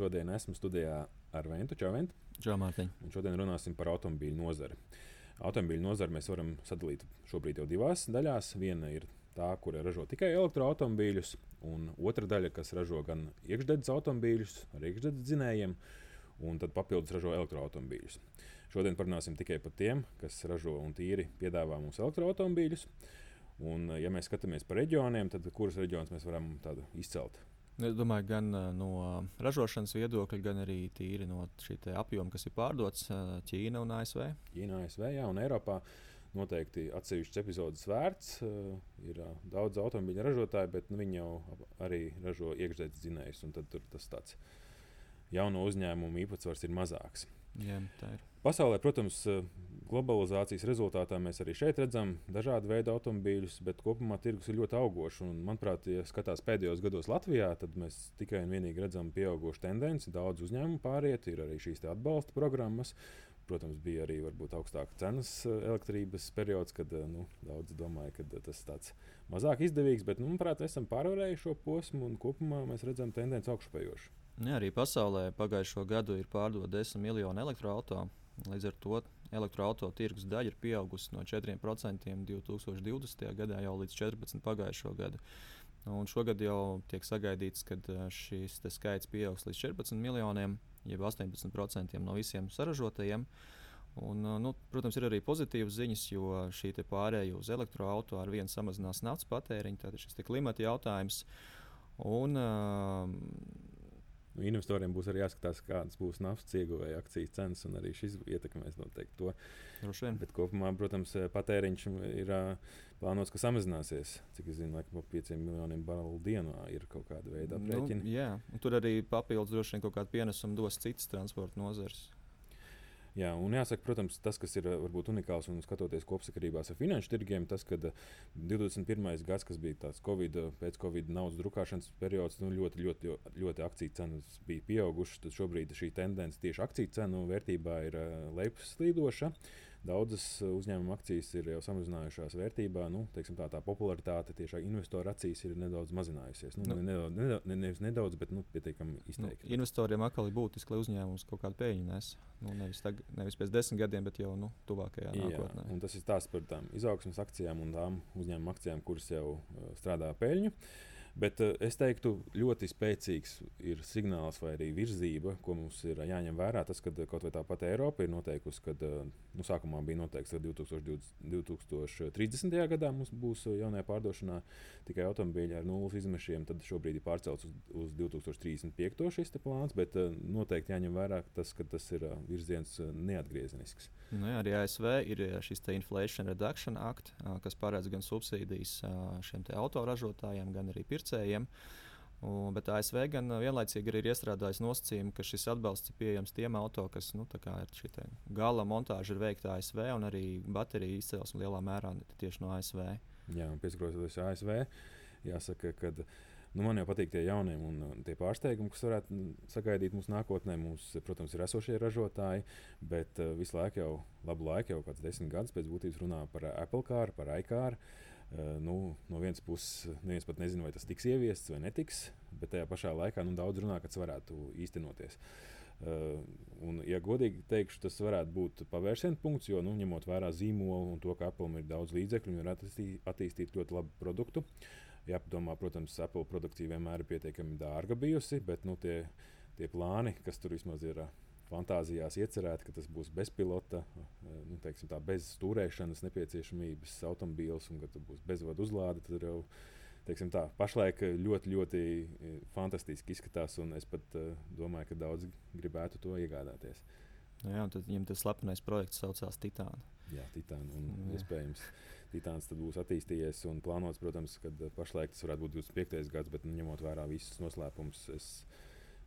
Šodien esmu studijā ar Ventu Čaventu. Čau, Mārtiņ. Un šodien runāsim par automobīļu nozari. Automobīļu nozari mēs varam sadalīt šobrīd jau divās daļās. Viena ir tā, kura ražo tikai elektroautomobīļus, un otra daļa, kas ražo gan iekšdedzes automobīļus ar iekšdedzes dzinējiem, un tad papildus ražo elektroautomobīļus. Šodien parunāsim tikai par tiem, kas ražo un tīri piedāvā mums elektroautomobīļus. Un, ja mēs skatāmies pa reģioniem, tad kurus reģionus mēs varam izcelt? Es domāju, gan no ražošanas viedokļa, gan arī tīri no šī apjoma, kas ir pārdots Ķīna un ASV. Ķīna, ASV jā, un Eiropā noteikti atsevišķs epizodes vērts. Ir daudz automobīļu ražotāju, bet nu, viņi jau arī ražo iekšzemes dzinējus. Tad tas tāds jauno uzņēmumu īpatsvars ir mazāks. Jā, tā ir. Pasaulē, protams, globalizācijas rezultātā mēs arī šeit redzam dažādu veidu automobīļus, bet kopumā tirgus ir ļoti augošs. Un, manuprāt, ja skatās pēdējos gados Latvijā, tad mēs tikai un vienīgi redzam pieaugušu tendenci. Daudz uzņēmumu pāriet, ir arī šīs atbalsta programmas. Protams, bija arī augstāka cenas elektrības periods, kad nu, daudzi domāja, ka tas ir mazāk izdevīgs. Bet, nu, manuprāt, esam pārvarējuši šo posmu un kopumā mēs redzam tendenci augšupejošu. Jā, arī pasaulē pagājušo gadu ir pārdota 10 miljonu elektroautorātu. Līdz ar to elektroautorāta tirgus daļa ir pieaugusi no 4% 2020. gadā jau līdz 14% pagājušo gadu. Un šogad jau tiek sagaidīts, ka šis skaits pieaugs līdz 14 miljoniem, jeb 18% no visiem saražotajiem. Un, nu, protams, ir arī pozitīvas ziņas, jo šī pārējai uz elektroautorātu ar vienu samazinās naftas patēriņu, tātad šis klimata jautājums. Un, uh, Nu, investoriem būs arī jāskatās, kādas būs naftas ieguvēja akcijas cenas, un arī šis ietekmēs noteikti to. Bet kopumā, protams, patēriņš ir plānots, ka samazināsies. Cik es zinu, laikam, ap 5 miljoniem barelu dienā ir kaut kāda veida nu, aprēķina. Nu, jā, un tur arī papildus droši vien kaut kādu pienesumu dos citas transporta nozares. Jā, un jāsaka, protams, tas, kas ir varbūt unikāls un skatoties kopsakarībās ar finanšu tirgiem, tas, ka 21. gads, kas bija tāds Covid, pēc Covid naudas drukāšanas periods, nu, ļoti, ļoti, ļoti akciju cenas bija pieaugušas. Tad šobrīd šī tendence tieši akciju cenu vērtībā ir lejupslīdoša. Daudzas uzņēmuma akcijas ir jau samazinājušās vērtībā. Nu, teiksim, tā, tā popularitāte tieši investoru acīs ir nedaudz mazinājusies. Nu, nu, nedaudz, nedaudz, ne, nevis nedaudz, bet nu, pietiekami izteikti. Nu, investoriem atkal ir būtiski, lai uzņēmums kaut kādu peļņu nes. Nu, nevis, tag, nevis pēc desmit gadiem, bet jau nu, tuvākajā Jā, nākotnē. Tas ir stāsts par tām izaugsmas akcijām un tām uzņēmuma akcijām, kuras jau uh, strādā peļņu. Uh, Bet uh, es teiktu, ļoti spēcīgs ir signāls vai arī virzība, ko mums ir jāņem vērā. Tas, ka kaut vai tāpat Eiropa ir noteikusi, ka uh, nu, sākumā bija noteikts, ka 2020, 2030. gadā mums būs jaunajā pārdošanā tikai automobīļi ar nulles izmešiem. Tad šobrīd ir pārcelts uz, uz 2035. šis plāns, bet uh, noteikti jāņem vērā tas, ka tas ir virziens neatgriezenisks. Nu, jā, arī ASV ir šis Inflation Reduction Act, kas paredz gan subsīdijas šiem autoražotājiem, gan arī pircējiem. Un, bet ASV gan vienlaicīgi ir iestrādājis nosacījumu, ka šis atbalsts ir pieejams tiem auto, kas nu, ir šī gala montāža ir veikta ASV, un arī bateriju izcelsme lielā mērā tieši no ASV. Jā, pieskaroties ASV, jāsaka, ka Nu, man jau patīk tie jaunie un tie pārsteigumi, kas varētu sagaidīt mūsu nākotnē. Mums, protams, ir esošie ražotāji, bet uh, visu laiku, jau labu laiku, jau kāds desmit gadus pēc būtības runā par Apple kārtu, par iCāru. Uh, nu, no vienas puses, neviens pat nezina, vai tas tiks ieviests vai netiks, bet tajā pašā laikā nu, daudz runā, ka tas varētu īstenoties. Uh, un, ja godīgi teikšu, tas varētu būt pavērsienu punkts, jo nu, ņemot vērā zīmolu un to, ka Apple ir daudz līdzekļu un var attīstīt, attīstīt ļoti labu produktu. Uh, Jāpadomā, protams, Apple produkcija vienmēr ir pietiekami dārga bijusi, bet nu, tie, tie plāni, kas tur vismaz ir fantāzijās iecerēti, ka tas būs bezpilota, nu, teiksim, tā, bez stūrēšanas nepieciešamības automobīls un ka tas būs bezvadu uzlāde. Tad jau teiksim, tā, pašlaik ļoti, ļoti fantastiski izskatās, un es pat uh, domāju, ka daudzi gribētu to iegādāties. Nu jā, tad viņam tas slepenais projekts saucās Titāna. Jā, Titāna. Un, jā. Iespējams, Titāns būs attīstījies un plānots, protams, ka pašlaik tas varētu būt 25. gads, bet nu, ņemot vērā visus noslēpumus, es,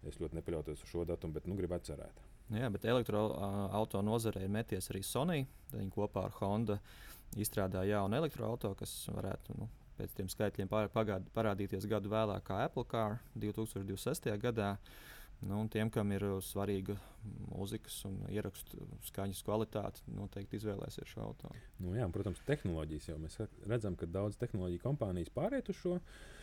es ļoti nepaļautos uz šo datumu, bet nu, gribētu cerēt. Nu jā, bet elektroautorāta nozarē ir meties arī Sony. Viņi kopā ar Honda izstrādā jaunu elektroautorātu, kas varētu nu, pēc tiem skaitļiem pagād, parādīties gadu vēlāk, kā Apple Car 2026. gadā. Nu, tiem, kam ir svarīga mūzikas un ierakstu skaņas kvalitāte, noteikti izvēlēsies šo automašīnu. Nu, jā, protams, tehnoloģijas jau mēs redzam, ka daudz tehnoloģiju kompānijas pāriet uz šo. Uh,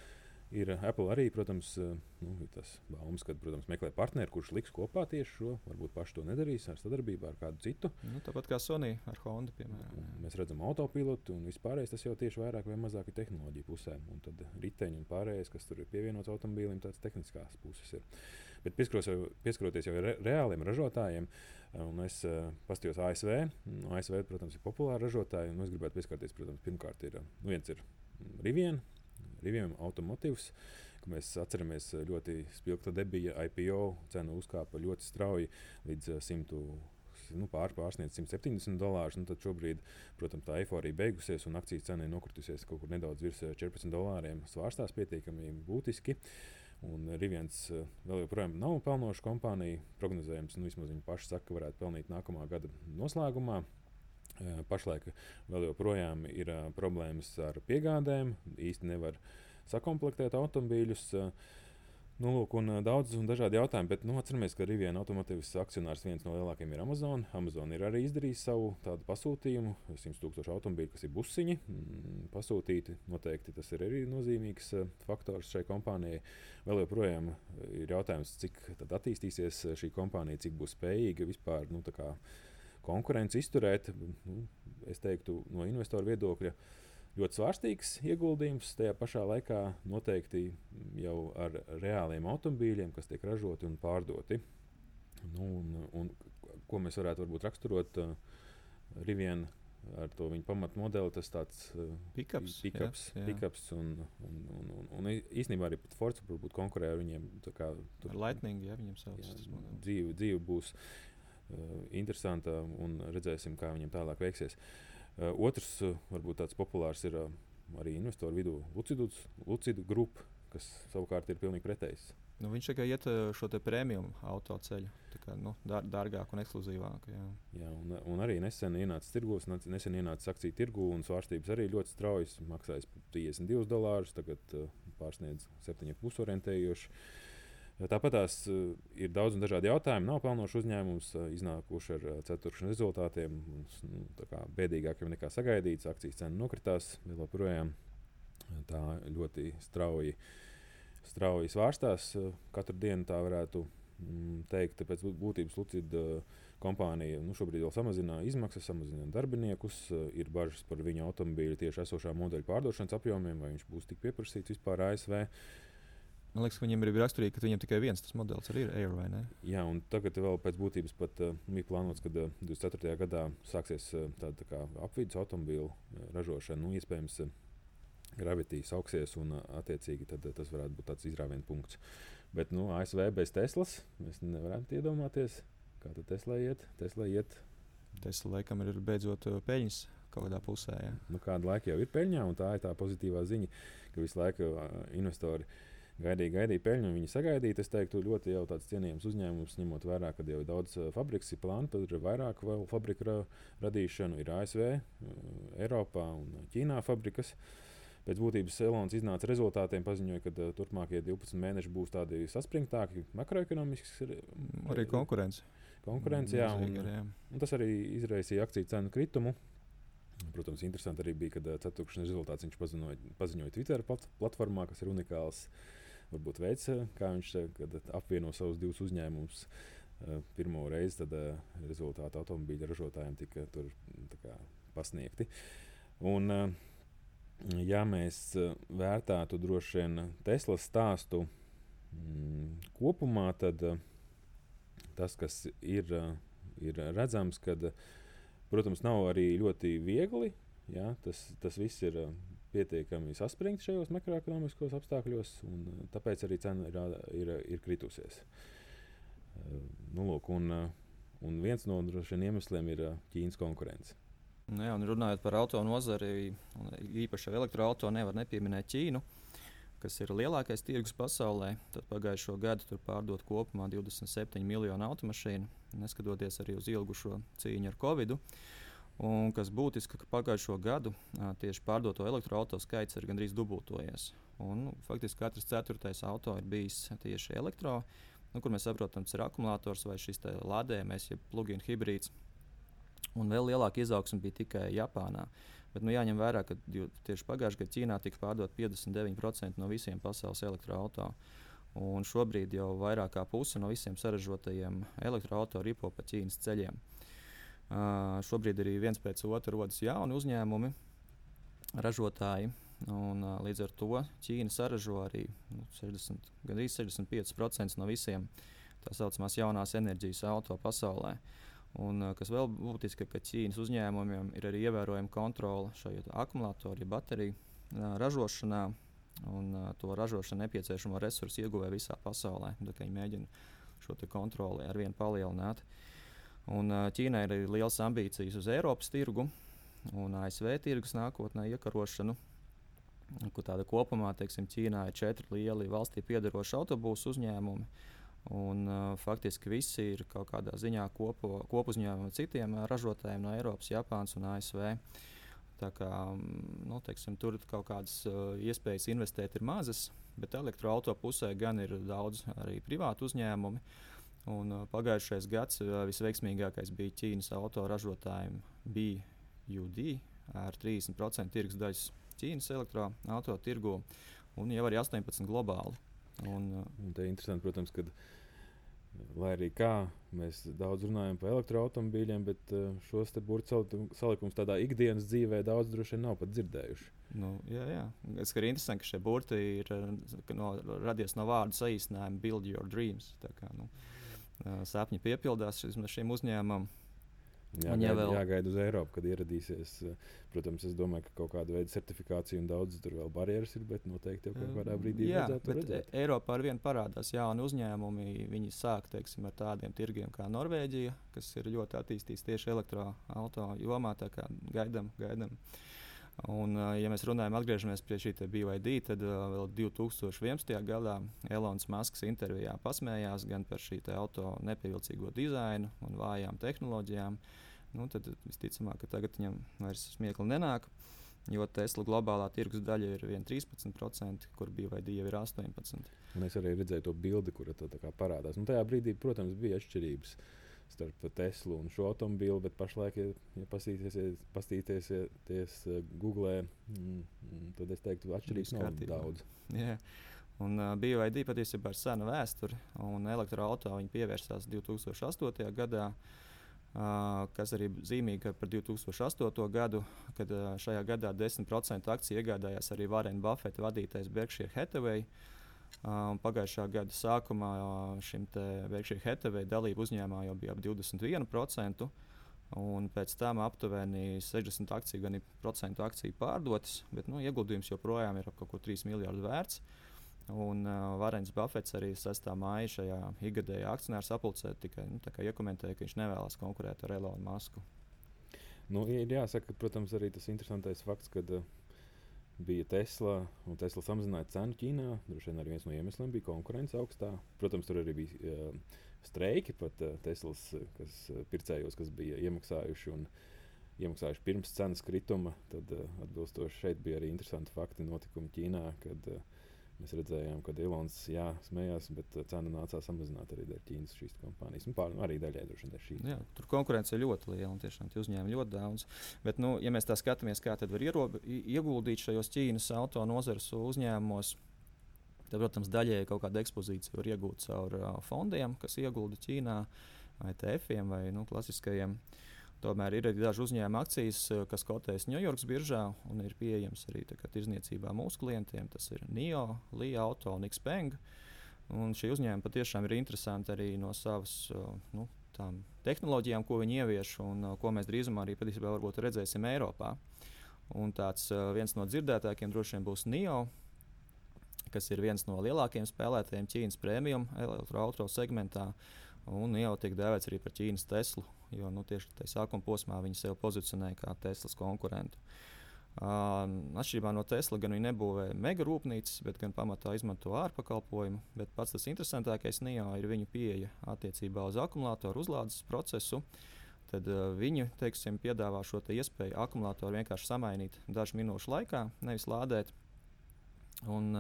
Ir Apple arī, protams, eh, nu, tas baumas, ka, protams, meklē partneri, kurš liks kopā tieši šo. Varbūt paši to nedarīs ar sadarbībā ar kādu citu. Nu, tāpat kā Sony ar Honda, piemēram. Un mēs redzam autopilotu un vispārējais tas jau tieši vairāk vai mazāk ir tehnoloģija pusē. Un tad riteņi un pārējais, kas tur ir pievienots automobīlim, tāds tehniskās puses ir. Bet pieskaroties jau re, reāliem ražotājiem, eh, un es uh, paskatījos ASV. ASV, protams, ir populāri ražotāji, un es gribētu pieskarties, protams, pirmkārt, ir, nu, viens ir Riviena Riviem automotīvs. Mēs atceramies, ļoti spilgta debija IPO cena uzkāpa ļoti strauji līdz 100. Nu, pār, pārsniedz 170 dolārus. Nu, tad šobrīd, protams, tā eifórija beigusies un akcijas cena ir nokritusies kaut kur nedaudz virs 14 dolāriem. Svārstās pietiekami būtiski. Un Riviens vēl joprojām nav pelnoša kompānija. Prognozējums, nu, vismaz viņi paši saka, ka varētu pelnīt nākamā gada noslēgumā. Pašlaik vēl joprojām ir problēmas ar piegādēm. īsti nevar sakomplektēt automobīļus. Nu, lūk, un daudz un dažādi jautājumi, bet nu, atceramies, ka Riviera automotīvas akcionārs viens no lielākajiem ir Amazon. Amazon ir arī izdarījis savu tādu pasūtījumu, 100 tūkstošu automobīļu, kas ir busiņi mm, pasūtīti. Noteikti tas ir arī nozīmīgs faktors šai kompānijai. Vēl joprojām ir jautājums, cik attīstīsies šī kompānija, cik būs spējīga vispār. Nu, konkurenci izturēt, nu, es teiktu, no investoru viedokļa. Ļoti svārstīgs ieguldījums. Tajā pašā laikā noteikti jau ar reāliem automobīļiem, kas tiek ražoti un pārdoti. Nu, un, un, ko mēs varētu varbūt raksturot uh, Rivienu ar to viņa pamatmodeli, tas tāds uh, pikaps, pikaps, jā, jā. pikaps un, un, un, un, un īstenībā arī Forza varbūt konkurē ar viņiem. Kā, tur, ar Lightning, ja viņam sauc. Jā, dzīve, dzīve būs Eh, interesanta un redzēsim, kā viņam tālāk veiksies. Eh, otrs, eh, varbūt tāds populārs ir arī investoru vidū Lucidus, Lucidu grupa, kas savukārt ir pilnīgi pretējs. Nu, viņš tikai iet šo prēmiju auto ceļu, kā, nu, dār, dārgāk un ekskluzīvāk. Jā. Jā, un, un arī nesen ienāca tirgos, nesen ienāca akciju tirgu, un svārstības arī ļoti straujas. Maksājas 52 dolārus, tagad uh, pārsniedz 7,5 orientējoši. Uh, Tāpat tās uh, ir daudz un dažādi jautājumi. Nav pelnošs uzņēmums, uh, iznākuši ar uh, ceturkšņa rezultātiem. Nu, bēdīgākiem nekā sagaidīts. Akcijas cena nokritās vēl joprojām. Tā ļoti strauji, strauji svārstās. Katru dienu tā varētu mm, teikt, pēc būtības Lucida kompānija nu, šobrīd vēl samazina izmaksas, samazina darbiniekus. Ir bažas par viņu automobīļu tieši esošā modeļa pārdošanas apjomiem, vai viņš būs tik pieprasīts vispār ASV. Man liekas, ka viņiem ir raksturīgi, ka viņiem tikai viens tas modelis arī ir Air vai ne? Jā, un tagad vēl pēc būtības pat uh, bija plānots, ka uh, 24. gadā sāksies uh, tāda tā apvidus automobīļu uh, ražošana. Nu, iespējams, uh, gravitīs augsies un attiecīgi tad, tas varētu būt tāds izrāviena punkts. Bet nu, ASV bez Teslas mēs nevaram iedomāties, kā Tesla iet. Tesla iet. Tesla laikam ir beidzot peļņas kaut kādā pusē. Ja? Nu, kādu laiku jau ir peļņā, un tā ir tā pozitīvā ziņa, ka visu laiku investori uh, gaidīja, gaidīja peļņu, un viņi sagaidīja. Es teiktu, ļoti jau tāds cienījams uzņēmums, ņemot vērā, ka jau daudz fabrikas, ir plāni, tad ir vairāk vēl fabriku ra radīšanu. Ir ASV, Eiropā un Ķīnā fabrikas. Pēc būtības Elonas iznāca rezultātiem, paziņoja, ka turpmākie 12 mēneši būs tādi saspringtāki, makroekonomiski. Arī konkurence. Konkurence, jā, un, jā. Un tas arī izraisīja akciju cenu kritumu. Protams, interesanti arī bija, kad ceturkšņa rezultāts viņš paziņoja, paziņoja Twitter plat platformā, kas ir unikāls. Uh, varbūt eh, kā viņš eh, apvieno savus divus uzņēmumus. Eh, pirmo reizi tad rezultāti automobīļu ražotājiem tika tur kā, pasniegti. Un, ja mēs vērtētu droši vien Teslas stāstu mm, kopumā, tad tas, kas ir, ir redzams, kad, protams, nav arī ļoti viegli. Ja, tas, tas viss ir pietiekami saspringti šajos makroekonomiskos apstākļos, un eh, tāpēc arī cena ir, ir, ir kritusies. Eh, nu, lūk, un, eh, un viens no iemesliem ir Ķīnas konkurence. Nu jā, runājot par auto nozari, īpaši ar elektroautorātu, nevar nepieminēt Ķīnu. kas ir lielākais tirgus pasaulē. Tad pagājušo gadu tur pārdot kopumā 27 miljonu automašīnu, neskatoties arī uz ilgušo cīņu ar Covid. Un kas būtiski, ka pagājušo gadu tieši pārdoto elektroautorātu skaits ir gandrīz dubultojies. Un, nu, faktiski katrs ceturtais auto ir bijis tieši elektroautorāts, nu, kur mēs saprotam, tas ir akumulators vai šis lādējums, jeb plug-in hibrīds. Un vēl lielāka izaugsme bija tikai Japānā. Bet nu, jāņem vērā, ka tieši pagājušajā gadā Ķīnā tika pārdot 59% no visiem pasaules elektroautorātiem. Un šobrīd jau vairāk kā puse no visiem saražotajiem elektroautoriem ripo pa Ķīnas ceļiem. Uh, šobrīd arī viens pēc otra rodas jauni uzņēmumi, ražotāji. Un, uh, līdz ar to Ķīna saražo arī nu, 60, gandrīz 65% no visiem tā saucamās jaunās enerģijas auto pasaulē. Uh, Un, kas vēl būtiski, ka Ķīnas uzņēmumiem ir arī ievērojama kontrole šajā akumulātoru, ja bateriju ražošanā un to ražošanu nepieciešamo resursu ieguvē visā pasaulē. Viņi mēģina šo kontroli ar vienu palielināt. Un, Ķīnai ir liels ambīcijas uz Eiropas tirgu un ASV tirgus nākotnē iekarošanu. Kur tāda kopumā, teiksim, Ķīnā ir četri lieli valstī piedaroši autobusu uzņēmumi. Un, uh, faktiski visi ir kaut kādā ziņā kopo, kopuzņēmumi citiem uh, ražotājiem no Eiropas, Japānas un ASV. Tā kā, nu, teiksim, tur kaut kādas uh, iespējas investēt ir mazas, bet elektroautorāta pusē gan ir daudz arī privātu uzņēmumu. Un, uh, pagājušais gads uh, visveiksmīgākais bija Ķīnas autoražotājiem BUD ar 30% tirgus daļas Ķīnas elektroautorāta tirgu un jau arī 18% globāli. Un, uh, un te ir interesanti, protams, ka lai arī kā mēs daudz runājam par elektroautobīļiem, bet uh, šos burbuļu salikumus tādā ikdienas dzīvē daudz droši vien nav pat dzirdējuši. Nu, jā, jā. Tas ir interesanti, ka šie burti ir uh, no, radies no vārdu saīsinājuma Build Your Dreams. Tā kā, nu, sapņi piepildās šim uzņēmumam. Jāgaida, ja vēl... jāgaida uz Eiropu, kad ieradīsies. Protams, es domāju, ka kaut kāda veida certifikācija un daudz tur vēl barjeras ir, bet noteikti jau kādā brīdī jā, vajadzētu redzēt. Eiropā ar vienu parādās jauni uzņēmumi. Viņi sāk teiksim, ar tādiem tirgiem kā Norvēģija, kas ir ļoti attīstīts tieši elektroautorāta jomā. Gaidām, gaidām. Un, ja mēs runājam, atgriežamies pie šī BYD, tad vēl 2011. gadā Elonas Maskas intervijā pasmējās gan par šī auto nepievilcīgo dizainu un vājām tehnoloģijām. Nu, tad visticamāk, ka tagad viņam vairs smiekli nenāk. Jo Tesla globālā tirgus daļa ir 13%, kur BYD jau ir 18%. Un es arī redzēju to bildi, kur tā, tā parādās. Un tajā brīdī, protams, bija atšķirības. Uh, starp Teslu un šo automobīlu, bet pašlaik, ja, ja paskatīties uh, Google, mm, mm, tad es teiktu, atšķirības nav daudz. Yeah. Un uh, BYD patiesībā ir sena vēsture, un elektroautorāta pievērsās 2008. gadā. Uh, kas arī zīmīgi par 2008. gadu, kad uh, šajā gadā 10% akciju iegādājās arī Varena Buffeta vadītais Berkshire Hathaway. Uh, Um, pagājušā gada sākumā šim Berkshire Hathaway dalību uzņēmumā jau bija ap 21%. Un pēc tam aptuveni 60 akciju, gan procentu akciju pārdotas, bet nu, ieguldījums joprojām ir ap kaut ko 3 miljardu vērts. Un uh, Varens Buffets arī 6. māja šajā ikgadējā akcionāra sapulcē tikai nu, iekomentēja, ka viņš nevēlas konkurēt ar Eloну Masku. Nu, ir jāsaka, protams, arī tas interesantais fakts, ka uh, bija Tesla, un Tesla samazināja cenu Ķīnā. Droši vien arī viens no iemesliem bija konkurence augstā. Protams, tur arī bija uh, streiki pat uh, Teslas kas, uh, pircējos, kas bija iemaksājuši. Un, Iemaksājuši pirms cenas krituma, tad uh, atbilstoši šeit bija arī interesanti fakti notikumi Ķīnā, kad uh, Mēs redzējām, ka Ilons jā, smējās, bet uh, cena nācās samazināt arī dēļ Ķīnas šīs kompānijas. Un pār, arī daļai droši vien šī. Jā, tur konkurence ir ļoti liela un tiešām uzņēma ļoti daudz. Bet, nu, ja mēs tā skatāmies, kā tad var ierobi, ieguldīt šajos Ķīnas auto nozares uzņēmumos, tad, protams, daļēji kaut kāda ekspozīcija var iegūt caur uh, fondiem, kas iegulda Ķīnā, vai TF-iem vai nu, klasiskajiem. Uh, Tomēr ir arī daži uzņēmumi akcijas, eh, kas kotējas Ņujorkas biržā un ir pieejams arī tirzniecībā mūsu klientiem. Tas ir NIO, Līja Auto un Xpeng. Un šie uzņēmumi patiešām ir interesanti arī no savas eh, nu, tehnoloģijām, ko viņi ievieš un eh, ko mēs drīzumā arī patiesībā redzēsim Eiropā. Un tāds viens no dzirdētākiem droši vien būs NIO, kas ir viens no lielākajiem spēlētājiem Ķīnas prēmiju elektroautorāta segmentā. Un jau tiek dēvēts arī par Ķīnas Teslu jo nu, tieši tajā sākuma posmā viņi sev pozicionēja kā Teslas konkurentu. Uh, atšķirībā no Tesla, gan viņi nebūvē mega rūpnīcas, bet gan pamatā izmanto ārpakalpojumu. Bet pats tas interesantākais NIO ir viņu pieeja attiecībā uz akumulātoru uzlādes procesu. Tad uh, viņi teiksim, piedāvā šo te iespēju akumulātoru vienkārši samainīt dažu minūšu laikā, nevis lādēt. Un,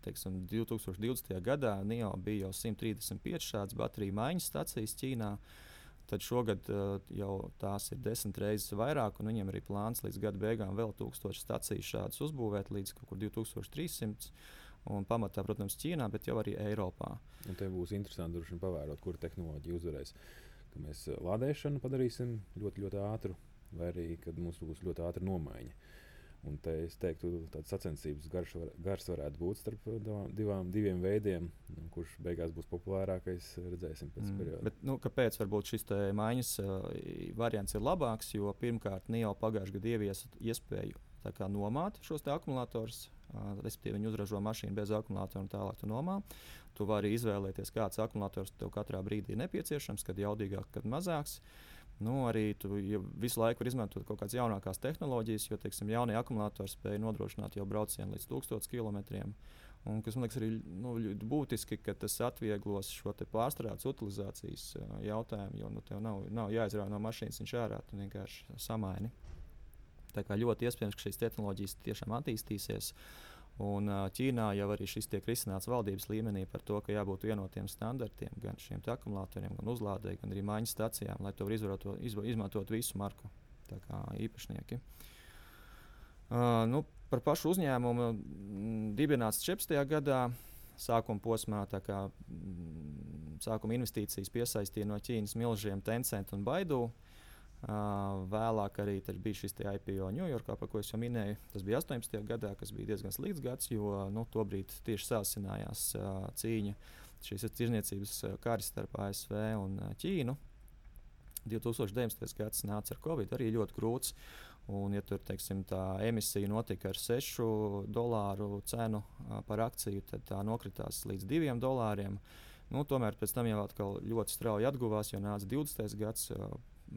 teiksim, 2020. gadā NIO bija jau 135 šādas bateriju maiņas stācijas Ķīnā. Tad šogad jau tās ir desmit reizes vairāk, un viņiem arī plāns līdz gada beigām vēl tūkstošu staciju šādas uzbūvēt līdz kaut kur 2300. Un pamatā, protams, Ķīnā, bet jau arī Eiropā. Un te būs interesanti droši vien pavērot, kura tehnoloģija uzvarēs. Ka mēs lādēšanu padarīsim ļoti, ļoti ātru, vai arī kad mums būs ļoti ātra nomaiņa. Un te es teiktu, ka tāds sacensības garš, var, gars varētu būt starp divām, diviem veidiem, nu, kurš beigās būs populārākais. Redzēsim pēc mm. perioda. Bet, nu, kāpēc šis maiņas uh, variants ir labāks? Jo pirmkārt, NIO pagājušajā gadā ieviesa iespēju kā, nomāt šos akumulators. Uh, respektīvi, viņi uzražo mašīnu bez akumulatora un tālāk tu nomā. Tu vari izvēlēties, kāds akumulators tev katrā brīdī ir nepieciešams, kad jaudīgāk, kad mazāks. Uh, Nu, arī tu ja visu laiku vari izmantot kaut kādas jaunākās tehnoloģijas, jo teiksim, jaunie akumulatori spēj nodrošināt jau braucienu līdz 1000 km. Un, kas man liekas arī nu, būtiski, ka tas atvieglos šo pārstrādes utilizācijas uh, jautājumu, jo nu, tev nav, nav jāizrāva no mašīnas, viņš ārā vienkārši samaini. Tā kā ļoti iespējams, ka šīs tehnoloģijas tiešām attīstīsies. Uh, Un Ķīnā jau arī šis tiek risināts valdības līmenī par to, ka jābūt vienotiem standartiem gan šiem akumulatoriem, gan uzlādēji, gan arī maiņas stacijām, lai to varētu izmantot visu marku īpašnieki. Uh, nu, par pašu uzņēmumu m, dibināts 14. gadā. Sākuma posmā kā, m, sākuma investīcijas piesaistīja no Ķīnas milžiem Tencent un Baidu. Uh, vēlāk arī bija šis IPO Ņujorkā, par ko es jau minēju. Tas bija 18. gadā, kas bija diezgan slikts gads, jo nu, tobrīd tieši sācinājās cīņa šīs tirdzniecības karas starp ASV un Ķīnu. 2019. gads nāca ar Covid, arī ļoti grūts. Un, ja tur teiksim, tā emisija notika ar 6 dolāru cenu par akciju, tad tā nokritās līdz 2 dolāriem. Nu, tomēr pēc tam jau ļoti strauji atguvās, jo nāca 20. gads.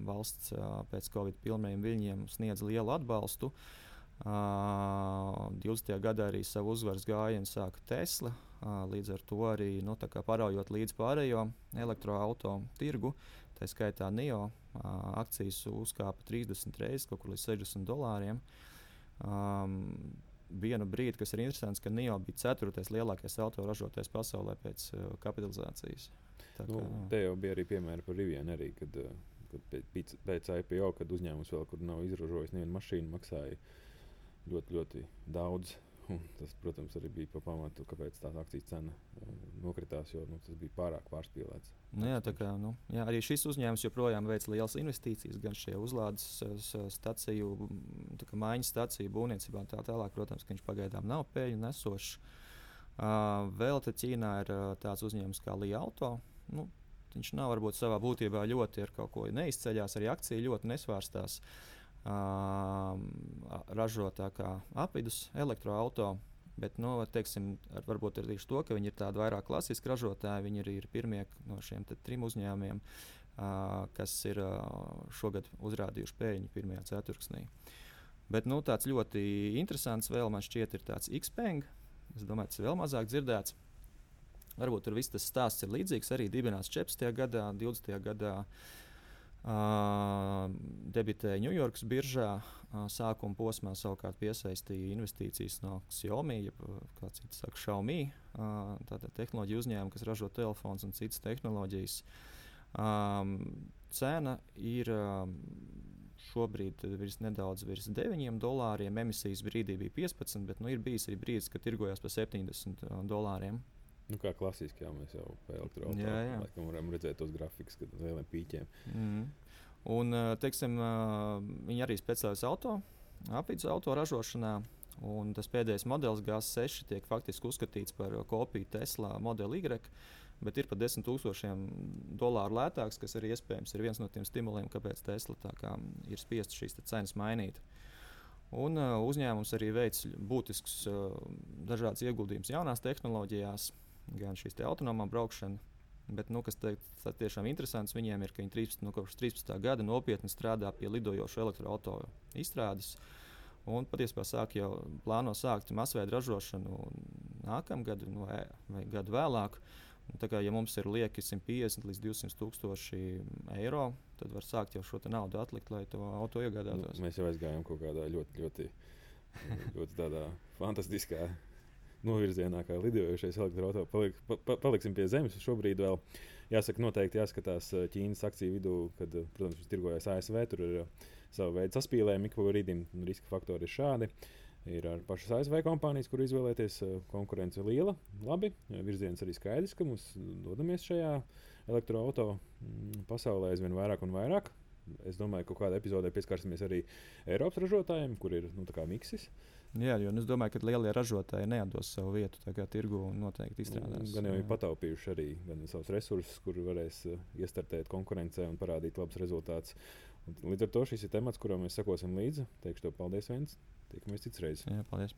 Valsts pēc Covid pilniem viļņiem sniedz lielu atbalstu. Uh, 20. gadā arī savu uzvaras gājienu sāka Tesla. Līdz ar to arī nu, paraujot līdz pārējo elektroautorātu tirgu, tā skaitā NIO akcijas uzkāpa 30 reizes, kaut kur līdz 60 dolāriem. Um, vienu brīdi, kas ir interesants, ka NIO bija ceturtais lielākais autoražotājs pasaulē pēc uh, kapitalizācijas. Tā nu, kā, nu, te jau bija arī piemēri par Rivienu, arī, kad uh, pēc, pēc IPO, kad uzņēmums vēl kur nav izražojis nevienu mašīnu, maksāja ļoti, ļoti daudz. Un tas, protams, arī bija pa pamatu, kāpēc tā akcijas cena uh, nokritās, jo nu, tas bija pārāk pārspīlēts. Nu, jā, kā, nu, jā, arī šis uzņēmums joprojām veic lielas investīcijas gan šajā uzlādes stāciju, maiņas stāciju būvniecībā. Tā tālāk, protams, ka viņš pagaidām nav pēļņu nesošs. Uh, vēl te Ķīnā ir uh, tāds uzņēmums kā Līja Auto. Nu, Viņš nav varbūt savā būtībā ļoti ar kaut ko neizceļās, arī akcija ļoti nesvārstās. Uh, ražotā kā apvidus elektroautorāta. Bet, nu, teiksim, ar, varbūt ar to, ka viņi ir tādi vairāk klasiski ražotāji, viņi arī ir pirmie no šiem trim uzņēmumiem, uh, kas ir uh, šogad uzrādījuši pēļņu pirmajā ceturksnī. Bet nu, tāds ļoti interesants vēl man šķiet ir tāds Xpeng. Es domāju, tas ir vēl mazāk dzirdēts. Varbūt tur viss tas stāsts ir līdzīgs. Arī dibināts 14. gadā, 20. gadā. Uh, debitēja Ņujorkas biržā. Uh, sākuma posmā savukārt piesaistīja investīcijas no Xiaomi, jeb kā cits saka, Xiaomi. Uh, tātad tehnoloģija uzņēmuma, kas ražo telefons un citas tehnoloģijas. Um, cena ir um, šobrīd virs nedaudz virs 9 dolāriem. Emisijas brīdī bija 15, bet nu, ir bijis arī brīdis, kad tirgojās par 70 dolāriem. Nu, kā klasiski, jā, mēs jau elektroautorātu varam redzēt tos grafikus, kad ar lieliem pīķiem. Mm. Un, teiksim, viņi arī specializējas auto, apvidus auto ražošanā. Un tas pēdējais modelis GS6 tiek faktiski uzskatīts par kopiju Tesla modeli Y, bet ir pat 10,000 dolāru lētāks, kas arī iespējams ir viens no tiem stimuliem, kāpēc Tesla kā, ir spiests šīs cenas mainīt. Un, uh, uzņēmums arī veic būtiskus uh, dažādus ieguldījumus jaunās tehnoloģijās, gan šīs autonomā braukšana. Bet, nu, kas teikt, tiešām interesants viņiem ir, ka viņi 13, nu, kopš 13. gada nopietni strādā pie lidojošu elektroautorātu izstrādes. Un patiesībā sāk jau plāno sākt masveida ražošanu nākamgad nu, vai, vai gadu vēlāk. Un tā kā ja mums ir lieki 150 līdz 200 tūkstoši eiro, tad var sākt jau šo naudu atlikt, lai to auto iegādātos. Nu, mēs jau aizgājām kaut kādā ļoti, ļoti, ļoti tādā fantastiskā novirzienā, kā lidojošais elektroautorāts. Palik, pa, paliksim pie zemes. Šobrīd vēl jāsaka, noteikti jāskatās Ķīnas akciju vidū, kad, protams, tirgojas ASV. Tur ir sava veida saspīlējumi, ik pa brīdim riska faktori ir šādi. Ir ar pašas ASV kompānijas, kur izvēlēties. Konkurence liela, labi. Virziens arī skaidrs, ka mums dodamies šajā elektroautorāta pasaulē aizvien vairāk un vairāk. Es domāju, ka kādā epizodē pieskarsimies arī Eiropas ražotājiem, kur ir nu, miksis. Jā, jo es domāju, ka lielie ražotāji neatdos savu vietu tirgu un noteikti izstrādās. Gan jau ir pataupījuši arī savus resursus, kur varēs iestartēt konkurencē un parādīt labus rezultātus. Līdz ar to šis ir temats, kuram mēs sekosim līdzi. Teikšu tev paldies, Vents. Tiekamies citreiz. Jā, paldies.